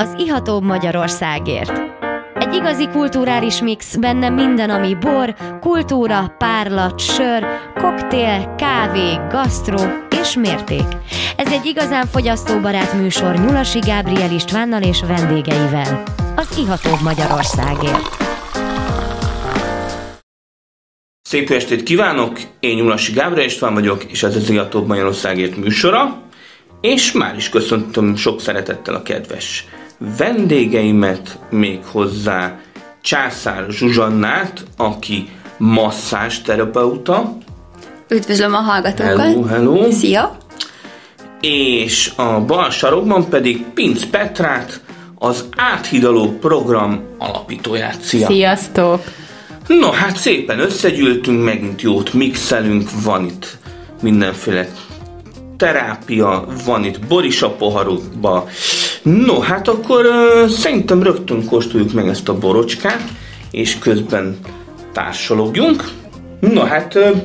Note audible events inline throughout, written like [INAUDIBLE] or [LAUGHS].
az ihatóbb Magyarországért. Egy igazi kulturális mix, benne minden, ami bor, kultúra, párlat, sör, koktél, kávé, gasztró és mérték. Ez egy igazán fogyasztóbarát műsor Nyulasi Gábriel Istvánnal és vendégeivel. Az ihatóbb Magyarországért. Szép estét kívánok! Én Nyulasi Gábriel István vagyok, és ez az Ihatóbb Magyarországért műsora. És már is köszöntöm sok szeretettel a kedves vendégeimet, még hozzá Császár Zsuzsannát, aki masszás terapeuta. Üdvözlöm a hallgatókat! Hello, hello! Szia! És a bal sarokban pedig Pinc Petrát, az áthidaló program alapítóját. Szia! Sziasztok! No, hát szépen összegyűltünk, megint jót mixelünk, van itt mindenféle terápia, van itt boris a poharukba. No, hát akkor uh, szerintem rögtön kóstoljuk meg ezt a borocskát, és közben társalogjunk. No, hát uh,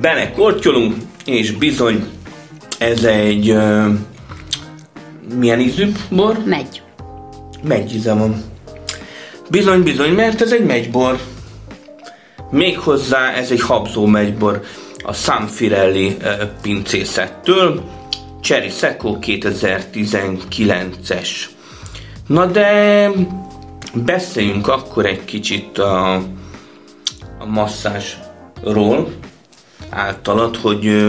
belekortyolunk, és bizony ez egy uh, milyen ízű bor? Megy. Megy íze van. Bizony, bizony, mert ez egy megybor. Méghozzá ez egy habzó megybor a Sanfirelli pincészettől. Cherry Seco 2019-es. Na de beszéljünk akkor egy kicsit a, a masszázsról általad, hogy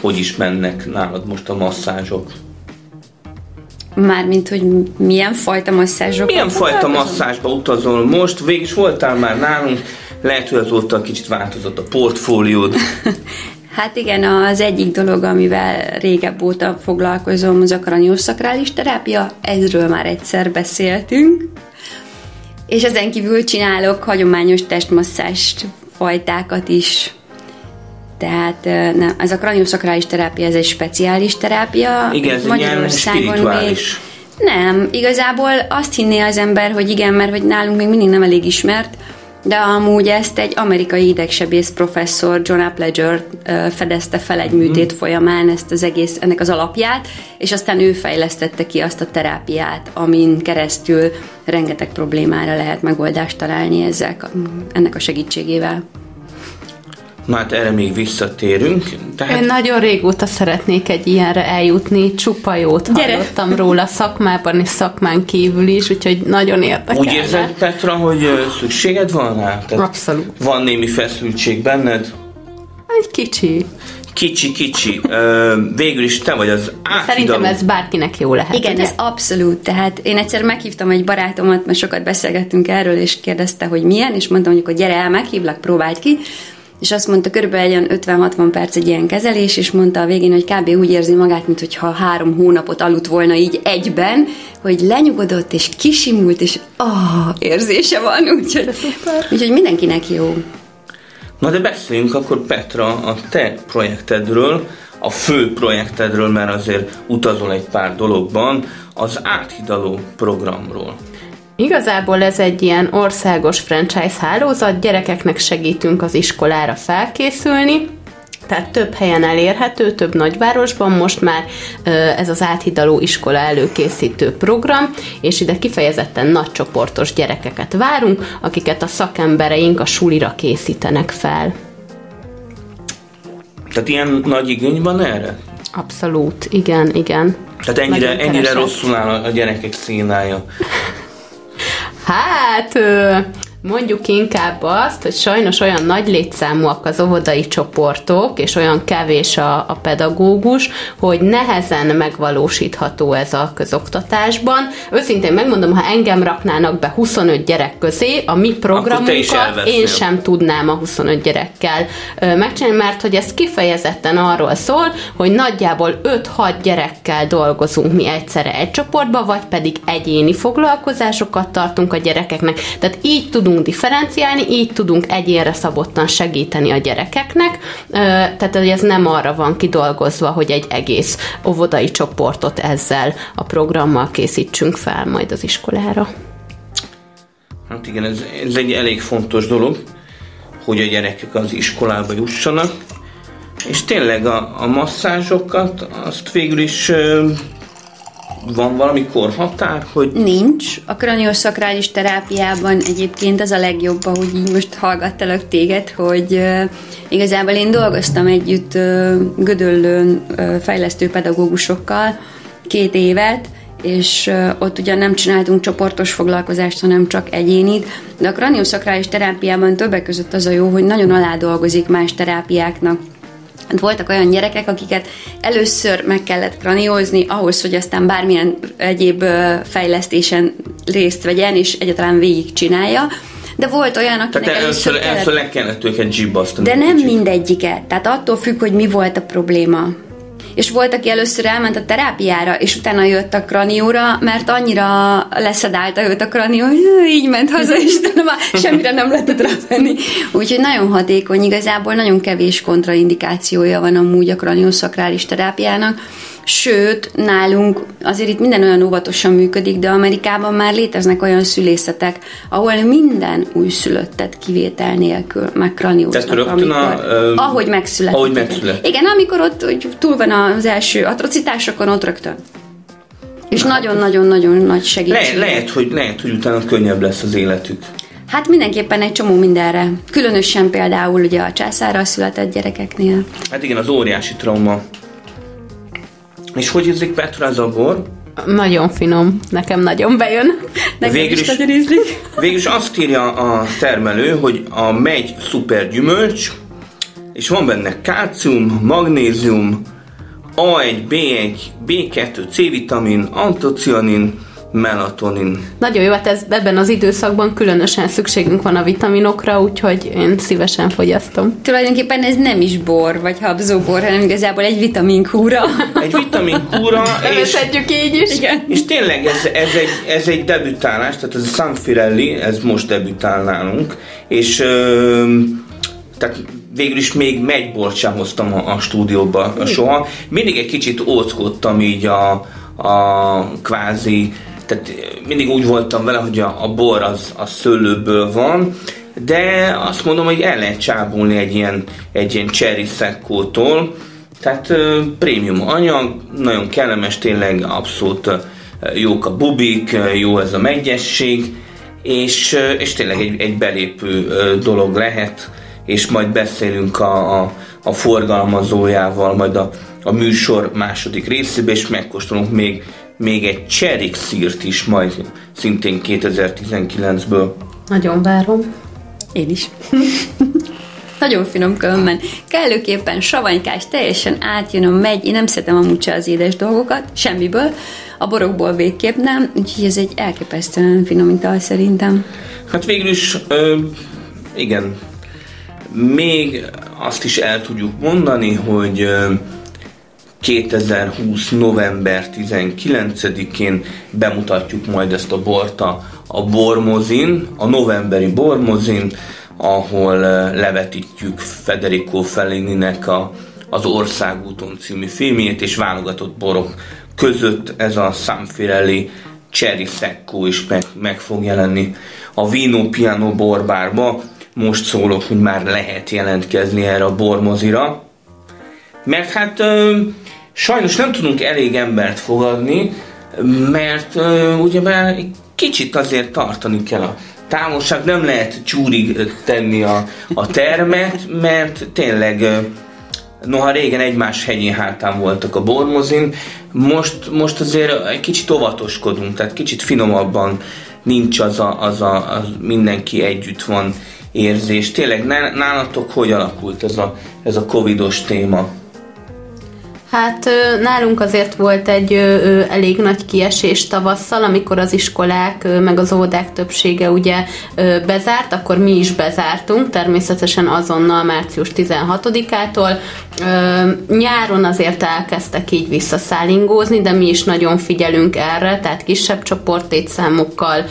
hogy is mennek nálad most a masszázsok. Mármint, hogy milyen fajta masszázsok? Milyen fajta masszázsba utazol most? Végig is voltál már nálunk, lehet, hogy azóta kicsit változott a portfóliód. [LAUGHS] Hát igen, az egyik dolog, amivel régebb óta foglalkozom, az a kranioszakrális terápia, ezről már egyszer beszéltünk. És ezen kívül csinálok hagyományos testmasszást fajtákat is. Tehát nem, ez a kranioszakrális terápia, ez egy speciális terápia. Igen, ez Magyarországon még nem, igazából azt hinné az ember, hogy igen, mert hogy nálunk még mindig nem elég ismert, de amúgy ezt egy amerikai idegsebész professzor John Apledger fedezte fel egy műtét folyamán ezt az egész, ennek az alapját, és aztán ő fejlesztette ki azt a terápiát, amin keresztül rengeteg problémára lehet megoldást találni ezzel, ennek a segítségével. Na hát erre még visszatérünk. Tehát... Én nagyon régóta szeretnék egy ilyenre eljutni, csupa jót Gyere. hallottam róla szakmában és szakmán kívül is, úgyhogy nagyon érdekel. Úgy érzed, Petra, hogy szükséged van rá? Tehát Abszolút. Van némi feszültség benned? Egy kicsi. Kicsi, kicsi. végül is te vagy az áthidaló. Szerintem ez bárkinek jó lehet. Igen, ugye? ez abszolút. Tehát én egyszer meghívtam egy barátomat, mert sokat beszélgettünk erről, és kérdezte, hogy milyen, és mondtam, hogy gyere el, meghívlak, próbáld ki és azt mondta, körülbelül 50-60 perc egy ilyen kezelés, és mondta a végén, hogy kb. úgy érzi magát, mintha három hónapot aludt volna így egyben, hogy lenyugodott, és kisimult, és ah, érzése van, úgyhogy, úgyhogy mindenkinek jó. Na de beszéljünk akkor Petra a te projektedről, a fő projektedről, mert azért utazol egy pár dologban, az áthidaló programról. Igazából ez egy ilyen országos franchise hálózat, gyerekeknek segítünk az iskolára felkészülni, tehát több helyen elérhető, több nagyvárosban most már ez az áthidaló iskola előkészítő program, és ide kifejezetten nagy csoportos gyerekeket várunk, akiket a szakembereink a sulira készítenek fel. Tehát ilyen nagy igény van erre? Abszolút, igen, igen. Tehát ennyire, ennyire rosszul áll a gyerekek színája. Hát, mondjuk inkább azt, hogy sajnos olyan nagy létszámúak az óvodai csoportok, és olyan kevés a, a pedagógus, hogy nehezen megvalósítható ez a közoktatásban. Őszintén megmondom, ha engem raknának be 25 gyerek közé, a mi programunkat én sem tudnám a 25 gyerekkel megcsinálni, mert hogy ez kifejezetten arról szól, hogy nagyjából 5-6 gyerekkel dolgozunk mi egyszerre egy csoportba, vagy pedig egyéni foglalkozásokat tartunk a gyerekeknek. Tehát így tudunk tudunk differenciálni, így tudunk egyénre szabottan segíteni a gyerekeknek, tehát ez nem arra van kidolgozva, hogy egy egész óvodai csoportot ezzel a programmal készítsünk fel majd az iskolára. Hát igen, ez, ez egy elég fontos dolog, hogy a gyerekek az iskolába jussanak, és tényleg a, a masszázsokat azt végül is van valami korhatár, hogy... Nincs. A kranioszakrális terápiában egyébként az a legjobb, ahogy így most hallgattalak téged, hogy uh, igazából én dolgoztam együtt uh, Gödöllőn uh, fejlesztő pedagógusokkal két évet, és ott ugyan nem csináltunk csoportos foglalkozást, hanem csak egyénit, de a kranioszakrális terápiában többek között az a jó, hogy nagyon alá dolgozik más terápiáknak. Hát voltak olyan gyerekek, akiket először meg kellett kraniózni ahhoz, hogy aztán bármilyen egyéb fejlesztésen részt vegyen, és egyáltalán végig csinálja. De volt olyan, akinek Tehát először, kellett... először le kellett őket zsibbasztani. De nem mindegyiket. Tehát attól függ, hogy mi volt a probléma és volt, aki először elment a terápiára, és utána jött a kranióra, mert annyira leszedálta őt a kranió, hogy így ment haza, és már semmire nem lehetett rávenni. Úgyhogy nagyon hatékony, igazából nagyon kevés kontraindikációja van amúgy a kraniószakrális terápiának, Sőt, nálunk azért itt minden olyan óvatosan működik, de Amerikában már léteznek olyan szülészetek, ahol minden újszülöttet kivétel nélkül megkranióznak. Amikor, a, uh, ahogy megszületik. Ahogy megszületik. Igen, amikor ott hogy túl van az első atrocitásokon, ott rögtön. És nagyon-nagyon-nagyon nagy segítség. Le, lehet, hogy, lehet, hogy utána könnyebb lesz az életük. Hát mindenképpen egy csomó mindenre. Különösen például ugye a császárral született gyerekeknél. Hát igen, az óriási trauma és hogy ízlik Petra ez a bor? Nagyon finom. Nekem nagyon bejön. Nekem végül is, nagyon ízlik. Végül is azt írja a termelő, hogy a megy szuper gyümölcs, és van benne kálcium, magnézium, A1, B1, B2, C-vitamin, antocianin, melatonin. Nagyon jó, hát ez, ebben az időszakban különösen szükségünk van a vitaminokra, úgyhogy én szívesen fogyasztom. Tulajdonképpen ez nem is bor, vagy habzóbor, hanem igazából egy vitaminkúra. Egy vitaminkúra. [LAUGHS] és, így is. Igen. És tényleg ez, ez, egy, ez egy debütálás, tehát ez a San Firelli, ez most debütál nálunk, és ö, tehát végül is még megy bort sem hoztam a, a stúdióba soha. Mindig egy kicsit óckodtam így a, a kvázi tehát mindig úgy voltam vele, hogy a, a bor az a szőlőből van, de azt mondom, hogy el lehet csábulni egy ilyen, egy ilyen cherry szekkótól, tehát uh, prémium anyag, nagyon kellemes, tényleg abszolút uh, jók a bubik, uh, jó ez a megyesség, és, uh, és tényleg egy, egy belépő uh, dolog lehet, és majd beszélünk a, a, a forgalmazójával, majd a, a műsor második részében, és megkóstolunk még még egy cserik szírt is majd szintén 2019-ből. Nagyon várom. Én is. [LAUGHS] Nagyon finom különben. Kellőképpen savanykás, teljesen átjön a megy. Én nem szeretem amúgy se az édes dolgokat, semmiből. A borokból végképp nem, úgyhogy ez egy elképesztően finom ital szerintem. Hát végül is, ö, igen, még azt is el tudjuk mondani, hogy ö, 2020. november 19-én bemutatjuk majd ezt a bort a, a Bormozin, a novemberi Bormozin, ahol levetítjük Federico Fellininek a, az Országúton című filmjét, és válogatott borok között ez a Sanfirelli Cherry Secco is meg, meg fog jelenni a Vino Piano borbárba. Most szólok, hogy már lehet jelentkezni erre a bormozira. Mert hát Sajnos nem tudunk elég embert fogadni, mert uh, ugyebár kicsit azért tartani kell a távolság, nem lehet csúrig tenni a, a termet, mert tényleg noha régen egymás hegyén hátán voltak a bormozin, most, most azért egy kicsit óvatoskodunk, tehát kicsit finomabban nincs az a, az a az mindenki együtt van érzés. Tényleg nálatok hogy alakult ez a, ez a covidos téma? Hát nálunk azért volt egy elég nagy kiesés tavasszal, amikor az iskolák meg az óvodák többsége ugye bezárt, akkor mi is bezártunk, természetesen azonnal március 16-ától. Nyáron azért elkezdtek így visszaszállingózni, de mi is nagyon figyelünk erre, tehát kisebb csoporttétszámokkal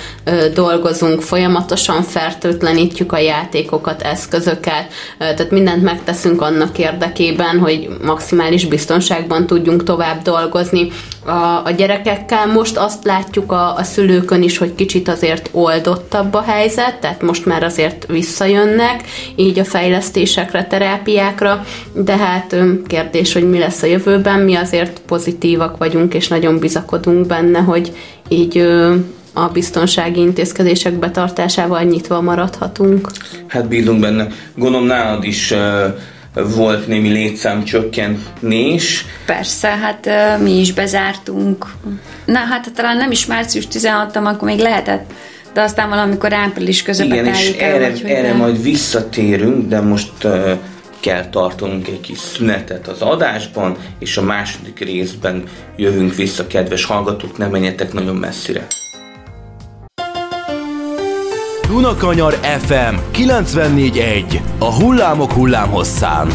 dolgozunk, folyamatosan fertőtlenítjük a játékokat, eszközöket, tehát mindent megteszünk annak érdekében, hogy maximális biztonság biztonságban tudjunk tovább dolgozni. A, a gyerekekkel most azt látjuk a, a szülőkön is, hogy kicsit azért oldottabb a helyzet, tehát most már azért visszajönnek, így a fejlesztésekre, terápiákra, de hát kérdés, hogy mi lesz a jövőben, mi azért pozitívak vagyunk, és nagyon bizakodunk benne, hogy így a biztonsági intézkedések betartásával nyitva maradhatunk. Hát bízunk benne. Gondolom nálad is uh, volt némi létszám csökkentés. Persze, hát mi is bezártunk. Na hát talán nem is március 16 akkor még lehetett de aztán valamikor április közepén Igen, és erre, vagy, erre majd visszatérünk, de most uh, kell tartanunk egy kis szünetet az adásban, és a második részben jövünk vissza, kedves hallgatók, ne menjetek nagyon messzire. Dunakanyar FM 94.1 A hullámok hullámhosszán.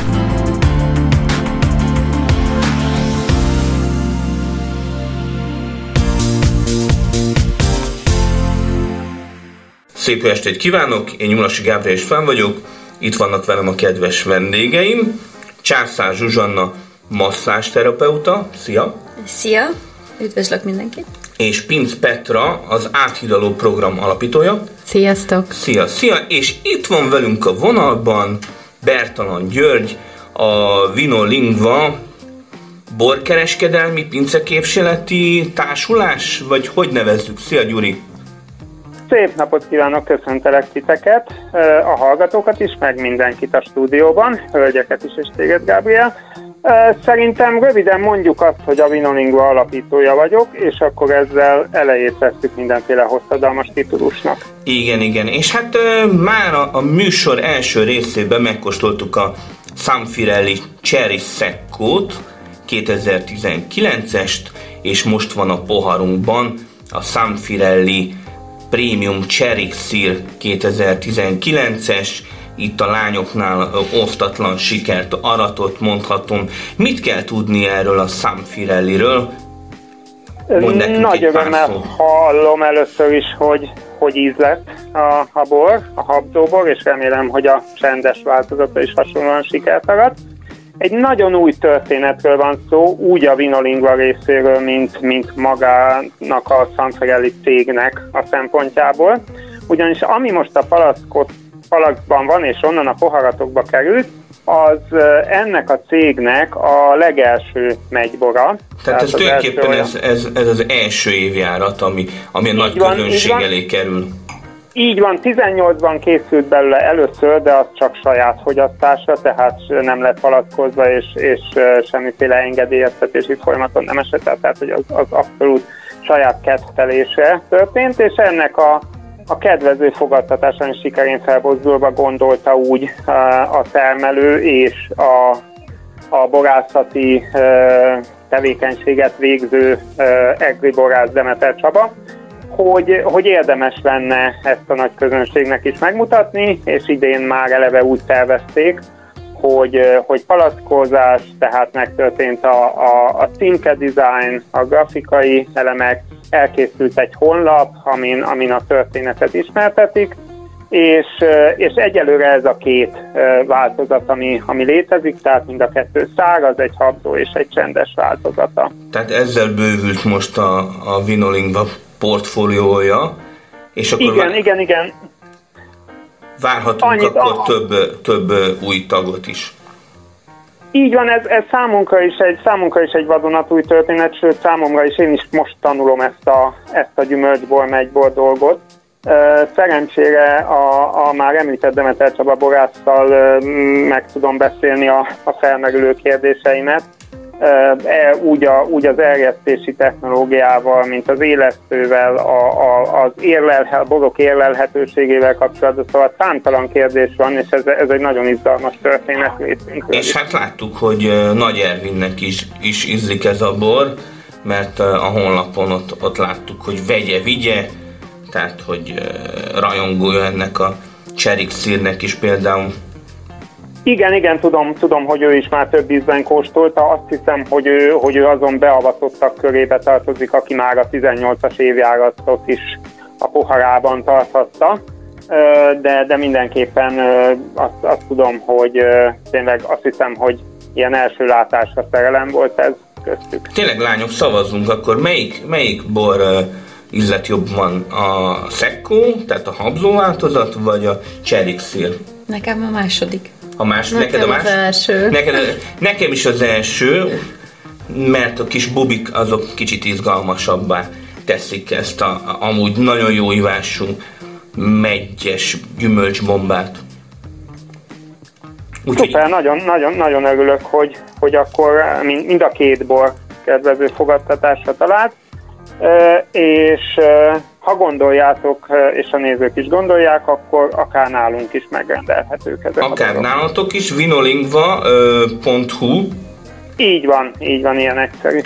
Szép estét kívánok, én Nyulasi Gábriel és fenn vagyok, itt vannak velem a kedves vendégeim, Császár Zsuzsanna, masszásterapeuta, szia! Szia! Üdvözlök mindenkit! És Pinc Petra, az áthidaló program alapítója. Sziasztok! Szia, szia! És itt van velünk a vonalban Bertalan György, a Vinolingva borkereskedelmi pinceképzseleti társulás, vagy hogy nevezzük? Szia Gyuri! Szép napot kívánok, köszöntelek titeket, a hallgatókat is, meg mindenkit a stúdióban, hölgyeket is és téged, Gabriel. Szerintem röviden mondjuk azt, hogy a Vinolingua alapítója vagyok, és akkor ezzel elejét vesztük mindenféle hosszadalmas titulusnak. Igen, igen, és hát már a, a műsor első részében megkóstoltuk a Sanfirelli Cherry Seccót, 2019-est, és most van a poharunkban a Sanfirelli Premium Cherry Szír 2019-es, itt a lányoknál osztatlan sikert aratott, mondhatom. Mit kell tudni erről a Sam Firelliről? Nagy örömmel hallom először is, hogy hogy íz lett a, a bor, a habzóbor, és remélem, hogy a csendes változata is hasonlóan sikert arat. Egy nagyon új történetről van szó, úgy a Vinolingva részéről, mint, mint magának a Sanfrelli cégnek a szempontjából. Ugyanis ami most a palackot palacban van, és onnan a poharatokba került, az ennek a cégnek a legelső megybora. Tehát, ez tulajdonképpen ez, ez, ez az első évjárat, ami, ami a nagy van, közönség elé kerül. Így van, 18-ban készült belőle először, de az csak saját fogyasztásra, tehát nem lett palackozva, és, és semmiféle engedélyeztetési folyamaton nem esett tehát hogy az, az abszolút saját kettelése történt, és ennek a a kedvező fogadtatásán sikerén felbozdulva gondolta úgy a termelő és a, a borászati tevékenységet végző egri borász Demeter Csaba, hogy, hogy érdemes lenne ezt a nagy közönségnek is megmutatni, és idén már eleve úgy tervezték, hogy, hogy palackozás, tehát megtörtént a, a, a címke design, a grafikai elemek, elkészült egy honlap, amin, amin a történetet ismertetik, és, és egyelőre ez a két változat, ami, ami létezik, tehát mind a kettő száraz, egy habzó és egy csendes változata. Tehát ezzel bővült most a, a Vinolingva portfóliója, és akkor igen, vár... igen, igen. Várhatunk Annyit, akkor a... több, több új tagot is. Így van, ez, ez számunkra, is egy, számunkra is egy vadonatúj történet, sőt számomra is én is most tanulom ezt a, ezt a gyümölcsból, megybor dolgot. Szerencsére a, a már említett Demeter Csaba borásszal meg tudom beszélni a, a felmerülő kérdéseimet, úgy, a, úgy az erjesztési technológiával, mint az élesztővel, a, a, az érlelhe, a borok érlelhetőségével kapcsolatban, szóval számtalan kérdés van, és ez, ez egy nagyon izgalmas történet részünkről. És hát láttuk, hogy Nagy Ervinnek is, is ízlik ez a bor, mert a honlapon ott, ott láttuk, hogy vegye, vigye, tehát hogy rajongója ennek a cserik szírnek is például igen, igen, tudom, tudom, hogy ő is már több ízben kóstolta. Azt hiszem, hogy ő, hogy ő azon beavatottak körébe tartozik, aki már a 18-as évjáratot is a poharában tarthatta. De, de mindenképpen azt, azt tudom, hogy tényleg azt hiszem, hogy ilyen első látásra szerelem volt ez köztük. Tényleg lányok, szavazzunk, akkor melyik, melyik bor uh, ízlet jobban? A Szekko, tehát a habzó változat, vagy a Cserixil? Nekem a második. A más, Nekem neked a más? az első. Neked, nekem is az első, mert a kis bubik azok kicsit izgalmasabbá teszik ezt a, a amúgy nagyon jó ivású megyes gyümölcsbombát. Úgyhogy Szuper, nagyon, nagyon, nagyon örülök, hogy, hogy akkor mind, mind a két bor kedvező fogadtatásra talált, és ha gondoljátok, ö, és a nézők is gondolják, akkor akár nálunk is megrendelhetők ezek a akár borok. nálatok is, vinolingva.hu, Így van, így van, ilyen egyszerű.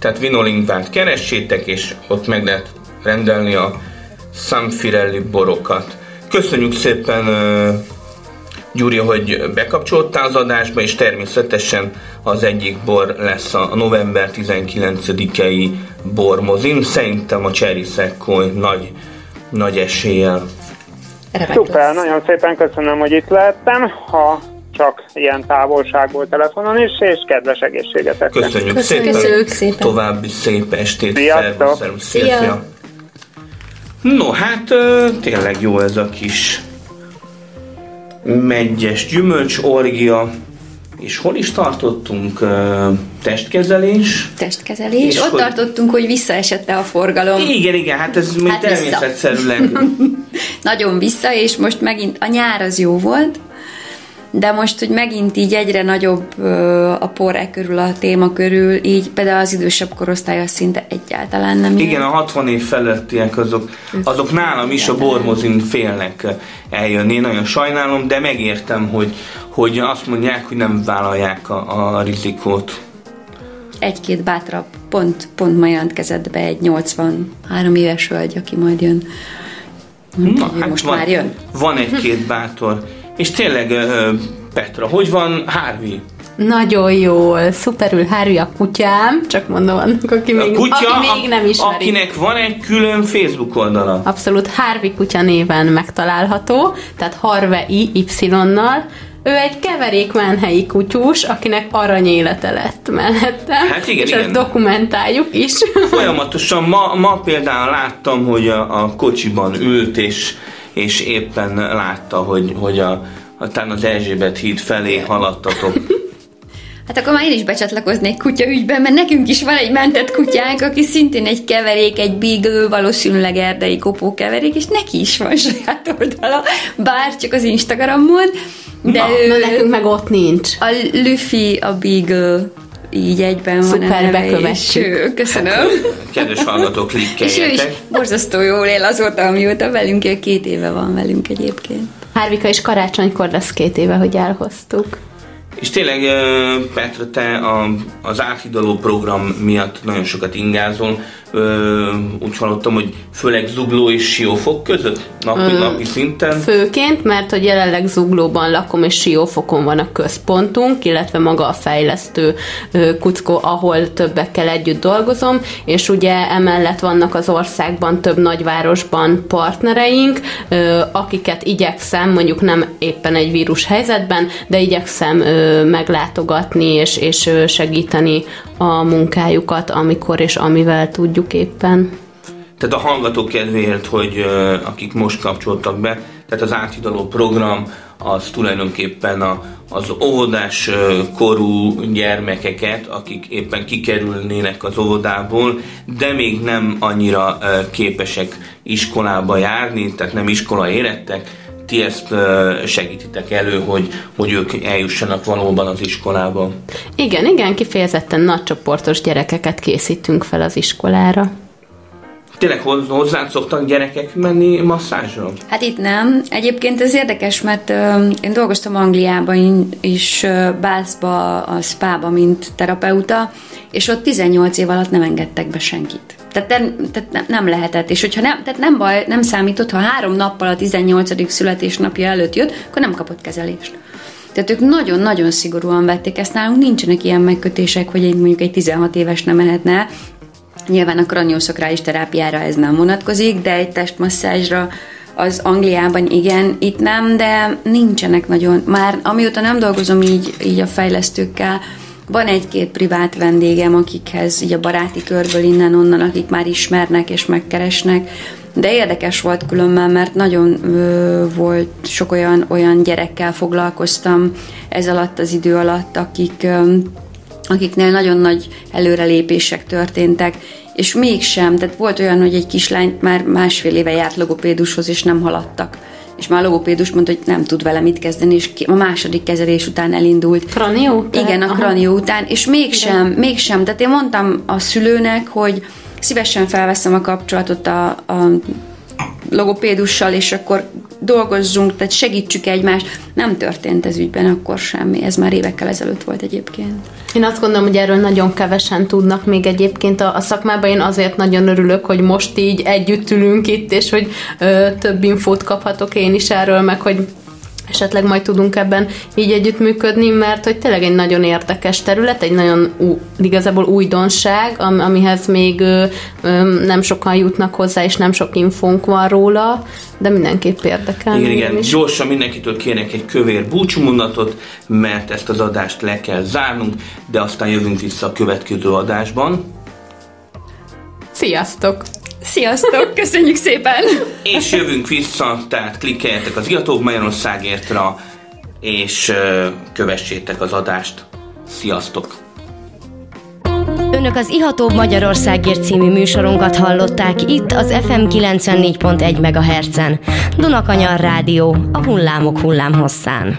tehát vinolingvát keressétek, és ott meg lehet rendelni a Sanfirelli borokat. Köszönjük szépen Gyuri, hogy bekapcsoltál az adásba, és természetesen az egyik bor lesz a november 19-i bormozin. Szerintem a Cherry Secco nagy, nagy eséllyel. Remek Szuper, lesz. nagyon szépen köszönöm, hogy itt lehettem, ha csak ilyen távolságból telefonon is, és kedves egészségetek. Köszönjük, Köszönjük szépen. szépen. További szép estét. Sziasztok. Szervusz, szia. No, hát tényleg jó ez a kis megyes gyümölcs orgia. És hol is tartottunk? Testkezelés? Testkezelés. És Ott hogy- tartottunk, hogy visszaesette a forgalom. Igen, igen, hát ez még Hát természetszerűleg. [LAUGHS] Nagyon vissza, és most megint a nyár az jó volt, de most, hogy megint így egyre nagyobb a por körül, a téma körül, így például az idősebb korosztály az szinte egyáltalán nem Igen, ilyen. a 60 év felettiek azok, azok nálam is a bormozin félnek eljönni. Én nagyon sajnálom, de megértem, hogy, hogy azt mondják, hogy nem vállalják a, a rizikót. Egy-két bátrabb, pont, pont ma jelentkezett be egy 83 éves hölgy, aki majd jön. Na, Ő most van, már jön. Van egy-két bátor. És tényleg, Petra, hogy van Harvey? Nagyon jól, szuperül Harry a kutyám, csak mondom annak, aki A még, kutya, aki még nem ismeri. akinek van egy külön Facebook oldala. Abszolút Harvey kutya néven megtalálható, tehát Harvey Y-nal. Ő egy keverékmenhelyi kutyus, akinek aranyélete lett mellettem. Hát igen, és igen. dokumentáljuk is. [LAUGHS] Folyamatosan ma, ma például láttam, hogy a, a kocsiban ült, és, és éppen látta, hogy, hogy a, a, talán az Erzsébet híd felé haladtatok. [LAUGHS] Hát akkor már én is becsatlakoznék kutya ügyben, mert nekünk is van egy mentett kutyánk, aki szintén egy keverék, egy beagle, valószínűleg erdei kopó keverék, és neki is van saját oldala, bár csak az Instagramon, de Na, ő, Na nekünk meg ott nincs. a Luffy, a beagle, így egyben van Szuper, a neve, bekövettük. és ő, köszönöm. Kedves hallgatók, [LAUGHS] És ő is klikkeljetek. borzasztó jól él azóta, amióta velünk él, két éve van velünk egyébként. Hárvika is karácsonykor lesz két éve, hogy elhoztuk. És tényleg, Petra, te a, az áthidaló program miatt nagyon sokat ingázol. Ö, Úgy hallottam, hogy főleg Zugló és Siófok között napi, napi szinten. Főként, mert hogy jelenleg Zuglóban lakom, és Siófokon van a központunk, illetve maga a fejlesztő kuckó, ahol többekkel együtt dolgozom, és ugye emellett vannak az országban több nagyvárosban partnereink, akiket igyekszem, mondjuk nem éppen egy vírus helyzetben, de igyekszem meglátogatni és, és segíteni a munkájukat, amikor és amivel tudjuk éppen. Tehát a hallgatók kedvéért, hogy akik most kapcsoltak be, tehát az áthidaló program az tulajdonképpen a, az óvodás korú gyermekeket, akik éppen kikerülnének az óvodából, de még nem annyira képesek iskolába járni, tehát nem iskola érettek, ti ezt segítitek elő, hogy, hogy ők eljussanak valóban az iskolába. Igen, igen, kifejezetten nagycsoportos gyerekeket készítünk fel az iskolára. Tényleg hoz- hozzád szoktak gyerekek menni masszázsra? Hát itt nem. Egyébként ez érdekes, mert ö, én dolgoztam Angliában is, ö, Bathba, a spa mint terapeuta, és ott 18 év alatt nem engedtek be senkit. Tehát, nem, tehát ne- nem lehetett. És hogyha nem, tehát nem baj, nem számított, ha három nappal a 18. születésnapja előtt jött, akkor nem kapott kezelést. Tehát ők nagyon-nagyon szigorúan vették ezt nálunk, nincsenek ilyen megkötések, hogy egy, mondjuk egy 16 éves nem mehetne. Nyilván a kranioszakrális terápiára ez nem vonatkozik, de egy testmasszázsra az Angliában igen, itt nem, de nincsenek nagyon. Már amióta nem dolgozom így, így a fejlesztőkkel, van egy-két privát vendégem, akikhez így a baráti körből innen-onnan, akik már ismernek és megkeresnek, de érdekes volt különben, mert nagyon ö, volt sok olyan, olyan gyerekkel foglalkoztam ez alatt az idő alatt, akik, ö, akiknél nagyon nagy előrelépések történtek, és mégsem, tehát volt olyan, hogy egy kislány már másfél éve járt logopédushoz, és nem haladtak és már a logopédus mondta, hogy nem tud vele mit kezdeni, és a második kezelés után elindult. Kranió? Igen, a kranió után, és mégsem, Igen. mégsem. Tehát én mondtam a szülőnek, hogy szívesen felveszem a kapcsolatot a, a logopédussal, és akkor dolgozzunk, tehát segítsük egymást. Nem történt ez ügyben akkor semmi. Ez már évekkel ezelőtt volt egyébként. Én azt gondolom, hogy erről nagyon kevesen tudnak még egyébként a, a szakmában. Én azért nagyon örülök, hogy most így együtt ülünk itt, és hogy ö, több infót kaphatok én is erről, meg hogy esetleg majd tudunk ebben így együttműködni, mert hogy tényleg egy nagyon érdekes terület, egy nagyon ú, igazából újdonság, am, amihez még ö, ö, nem sokan jutnak hozzá, és nem sok infónk van róla, de mindenképp érdekel. Igen, igen. Is. Gyorsan mindenkitől kérnek egy kövér búcsúmondatot, mert ezt az adást le kell zárnunk, de aztán jövünk vissza a következő adásban. Sziasztok! Sziasztok, köszönjük szépen! És jövünk vissza, tehát klikkeljetek az Iatók Magyarországértra, és kövessétek az adást. Sziasztok! Önök az Ihatóbb Magyarországért című műsorunkat hallották itt az FM 94.1 MHz-en. Dunakanyar Rádió, a hullámok hullámhosszán.